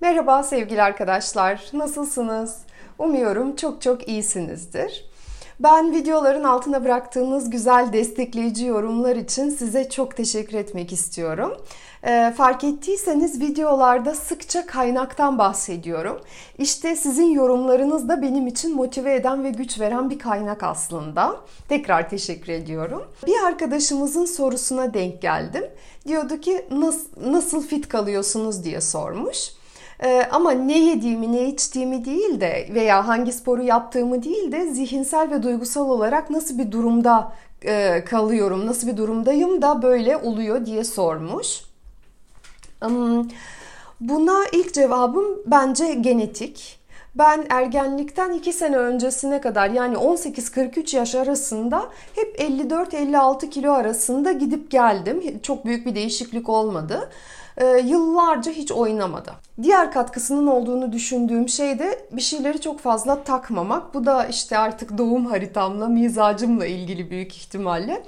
Merhaba sevgili arkadaşlar. Nasılsınız? Umuyorum çok çok iyisinizdir. Ben videoların altına bıraktığınız güzel destekleyici yorumlar için size çok teşekkür etmek istiyorum. E, fark ettiyseniz videolarda sıkça kaynaktan bahsediyorum. İşte sizin yorumlarınız da benim için motive eden ve güç veren bir kaynak aslında. Tekrar teşekkür ediyorum. Bir arkadaşımızın sorusuna denk geldim. Diyordu ki nasıl fit kalıyorsunuz diye sormuş. Ee, ama ne yediğimi, ne içtiğimi değil de veya hangi sporu yaptığımı değil de zihinsel ve duygusal olarak nasıl bir durumda e, kalıyorum, nasıl bir durumdayım da böyle oluyor diye sormuş. Buna ilk cevabım bence genetik. Ben ergenlikten 2 sene öncesine kadar yani 18-43 yaş arasında hep 54-56 kilo arasında gidip geldim. Çok büyük bir değişiklik olmadı. Ee, yıllarca hiç oynamadı. Diğer katkısının olduğunu düşündüğüm şey de bir şeyleri çok fazla takmamak. Bu da işte artık doğum haritamla, mizacımla ilgili büyük ihtimalle.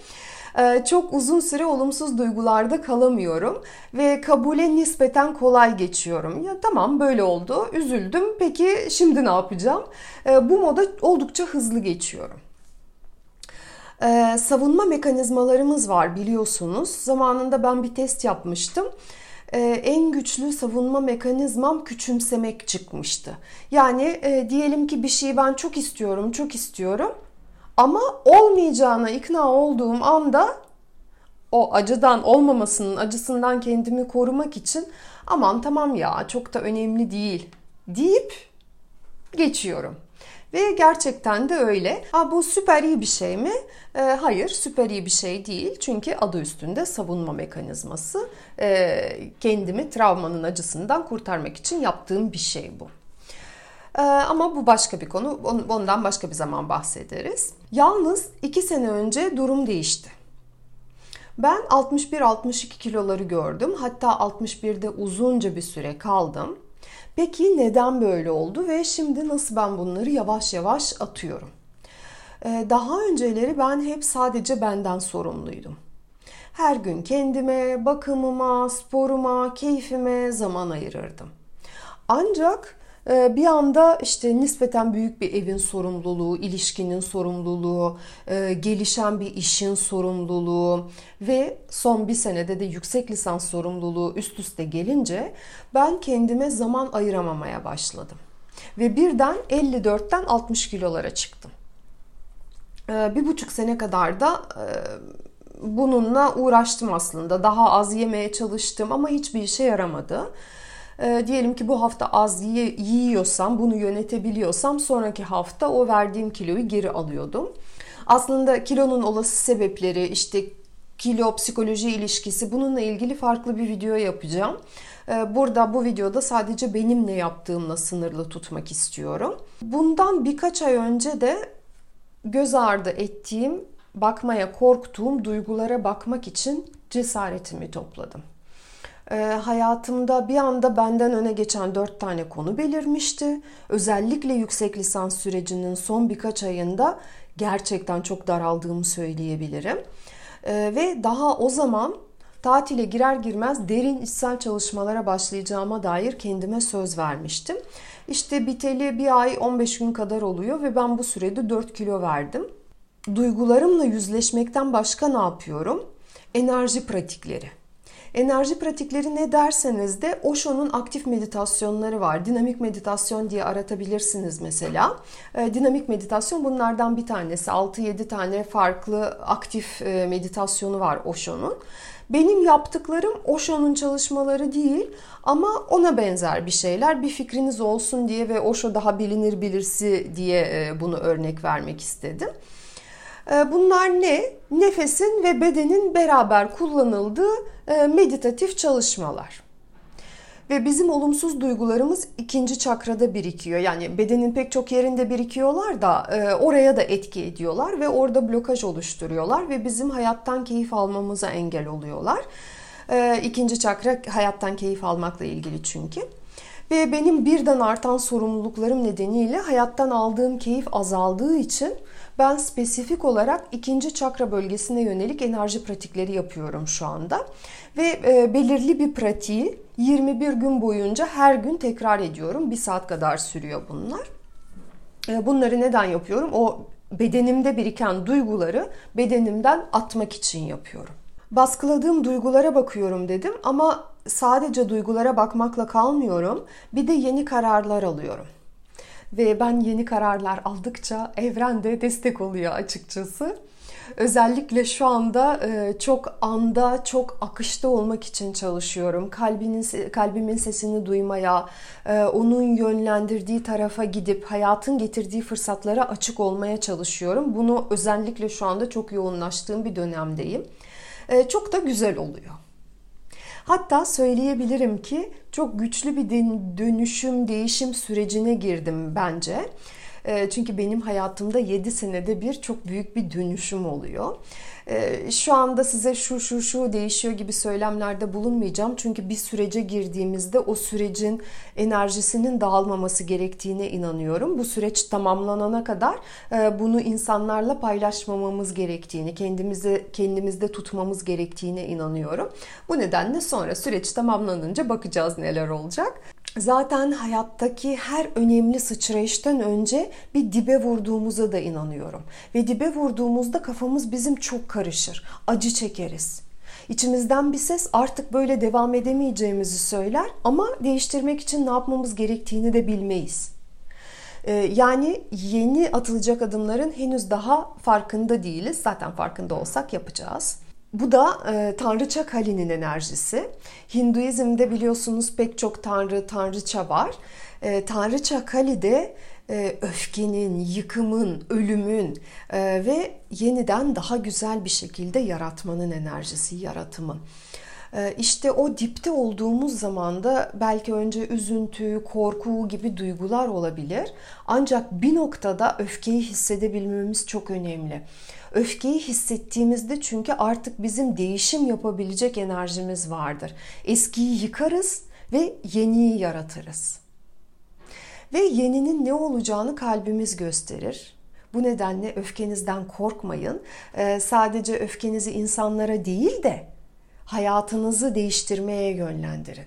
Ee, çok uzun süre olumsuz duygularda kalamıyorum ve kabule nispeten kolay geçiyorum. Ya tamam böyle oldu, üzüldüm. Peki şimdi ne yapacağım? Ee, bu moda oldukça hızlı geçiyorum. Ee, savunma mekanizmalarımız var biliyorsunuz. Zamanında ben bir test yapmıştım en güçlü savunma mekanizmam küçümsemek çıkmıştı. Yani e, diyelim ki bir şeyi ben çok istiyorum, çok istiyorum ama olmayacağına ikna olduğum anda o acıdan olmamasının acısından kendimi korumak için aman tamam ya çok da önemli değil deyip geçiyorum. Ve gerçekten de öyle. Ha, bu süper iyi bir şey mi? E, hayır süper iyi bir şey değil. Çünkü adı üstünde savunma mekanizması. E, kendimi travmanın acısından kurtarmak için yaptığım bir şey bu. Ee, ama bu başka bir konu. Ondan başka bir zaman bahsederiz. Yalnız iki sene önce durum değişti. Ben 61-62 kiloları gördüm. Hatta 61'de uzunca bir süre kaldım. Peki neden böyle oldu ve şimdi nasıl ben bunları yavaş yavaş atıyorum? Ee, daha önceleri ben hep sadece benden sorumluydum. Her gün kendime, bakımıma, sporuma, keyfime zaman ayırırdım. Ancak bir anda işte nispeten büyük bir evin sorumluluğu, ilişkinin sorumluluğu, e, gelişen bir işin sorumluluğu ve son bir senede de yüksek lisans sorumluluğu üst üste gelince ben kendime zaman ayıramamaya başladım. Ve birden 54'ten 60 kilolara çıktım. Ee, bir buçuk sene kadar da e, bununla uğraştım aslında. Daha az yemeye çalıştım ama hiçbir işe yaramadı. E, diyelim ki bu hafta az yiyorsam, bunu yönetebiliyorsam sonraki hafta o verdiğim kiloyu geri alıyordum. Aslında kilonun olası sebepleri, işte kilo psikoloji ilişkisi bununla ilgili farklı bir video yapacağım. Ee, burada bu videoda sadece benim ne yaptığımla sınırlı tutmak istiyorum. Bundan birkaç ay önce de göz ardı ettiğim, bakmaya korktuğum duygulara bakmak için cesaretimi topladım e, hayatımda bir anda benden öne geçen dört tane konu belirmişti. Özellikle yüksek lisans sürecinin son birkaç ayında gerçekten çok daraldığımı söyleyebilirim. E, ve daha o zaman tatile girer girmez derin içsel çalışmalara başlayacağıma dair kendime söz vermiştim. İşte biteli bir ay 15 gün kadar oluyor ve ben bu sürede 4 kilo verdim. Duygularımla yüzleşmekten başka ne yapıyorum? Enerji pratikleri. Enerji pratikleri ne derseniz de Osho'nun aktif meditasyonları var. Dinamik meditasyon diye aratabilirsiniz mesela. E, dinamik meditasyon bunlardan bir tanesi. 6-7 tane farklı aktif e, meditasyonu var Osho'nun. Benim yaptıklarım Osho'nun çalışmaları değil ama ona benzer bir şeyler. Bir fikriniz olsun diye ve Osho daha bilinir bilirsi diye e, bunu örnek vermek istedim. Ee, bunlar ne? Nefesin ve bedenin beraber kullanıldığı e, meditatif çalışmalar. Ve bizim olumsuz duygularımız ikinci çakrada birikiyor. Yani bedenin pek çok yerinde birikiyorlar da e, oraya da etki ediyorlar ve orada blokaj oluşturuyorlar ve bizim hayattan keyif almamıza engel oluyorlar. E, ikinci çakra hayattan keyif almakla ilgili çünkü. Ve benim birden artan sorumluluklarım nedeniyle hayattan aldığım keyif azaldığı için ben spesifik olarak ikinci çakra bölgesine yönelik enerji pratikleri yapıyorum şu anda. Ve e, belirli bir pratiği 21 gün boyunca her gün tekrar ediyorum. Bir saat kadar sürüyor bunlar. E, bunları neden yapıyorum? O bedenimde biriken duyguları bedenimden atmak için yapıyorum. Baskıladığım duygulara bakıyorum dedim ama sadece duygulara bakmakla kalmıyorum. Bir de yeni kararlar alıyorum. Ve ben yeni kararlar aldıkça evren de destek oluyor açıkçası. Özellikle şu anda e, çok anda, çok akışta olmak için çalışıyorum. Kalbinin kalbimin sesini duymaya, e, onun yönlendirdiği tarafa gidip hayatın getirdiği fırsatlara açık olmaya çalışıyorum. Bunu özellikle şu anda çok yoğunlaştığım bir dönemdeyim. E, çok da güzel oluyor. Hatta söyleyebilirim ki çok güçlü bir dönüşüm, değişim sürecine girdim bence. Ee, çünkü benim hayatımda 7 senede bir çok büyük bir dönüşüm oluyor. Ee, şu anda size şu şu şu değişiyor gibi söylemlerde bulunmayacağım. Çünkü bir sürece girdiğimizde o sürecin enerjisinin dağılmaması gerektiğine inanıyorum. Bu süreç tamamlanana kadar e, bunu insanlarla paylaşmamamız gerektiğini, kendimizi kendimizde tutmamız gerektiğine inanıyorum. Bu nedenle sonra süreç tamamlanınca bakacağız neler olacak. Zaten hayattaki her önemli sıçrayıştan önce bir dibe vurduğumuza da inanıyorum. Ve dibe vurduğumuzda kafamız bizim çok karışır. Acı çekeriz. İçimizden bir ses artık böyle devam edemeyeceğimizi söyler ama değiştirmek için ne yapmamız gerektiğini de bilmeyiz. Ee, yani yeni atılacak adımların henüz daha farkında değiliz. Zaten farkında olsak yapacağız. Bu da e, Tanrıça Kali'nin enerjisi. Hinduizm'de biliyorsunuz pek çok tanrı, tanrıça var. E, Tanrıça Kali de e, öfkenin, yıkımın, ölümün e, ve yeniden daha güzel bir şekilde yaratmanın enerjisi, yaratımın. E, işte o dipte olduğumuz zaman da belki önce üzüntü, korku gibi duygular olabilir. Ancak bir noktada öfkeyi hissedebilmemiz çok önemli. Öfkeyi hissettiğimizde çünkü artık bizim değişim yapabilecek enerjimiz vardır. Eskiyi yıkarız ve yeniyi yaratırız. Ve yeninin ne olacağını kalbimiz gösterir. Bu nedenle öfkenizden korkmayın. Ee, sadece öfkenizi insanlara değil de hayatınızı değiştirmeye yönlendirin.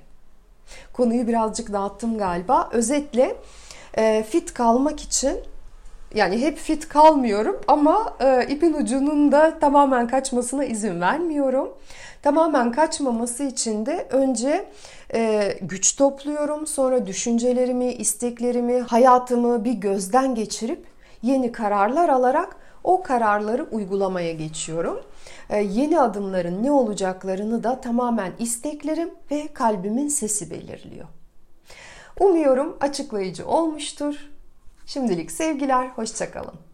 Konuyu birazcık dağıttım galiba. Özetle e, fit kalmak için yani hep fit kalmıyorum ama e, ipin ucunun da tamamen kaçmasına izin vermiyorum. Tamamen kaçmaması için de önce e, güç topluyorum. Sonra düşüncelerimi, isteklerimi, hayatımı bir gözden geçirip yeni kararlar alarak o kararları uygulamaya geçiyorum. E, yeni adımların ne olacaklarını da tamamen isteklerim ve kalbimin sesi belirliyor. Umuyorum açıklayıcı olmuştur. Şimdilik sevgiler, hoşçakalın.